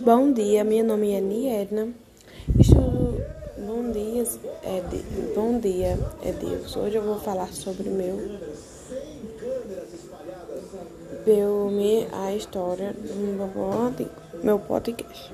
Bom dia, meu nome é Nierna. Estudo. Bom dia, é de... Bom dia, é Deus. Hoje eu vou falar sobre meu. Meu, a história do meu podcast.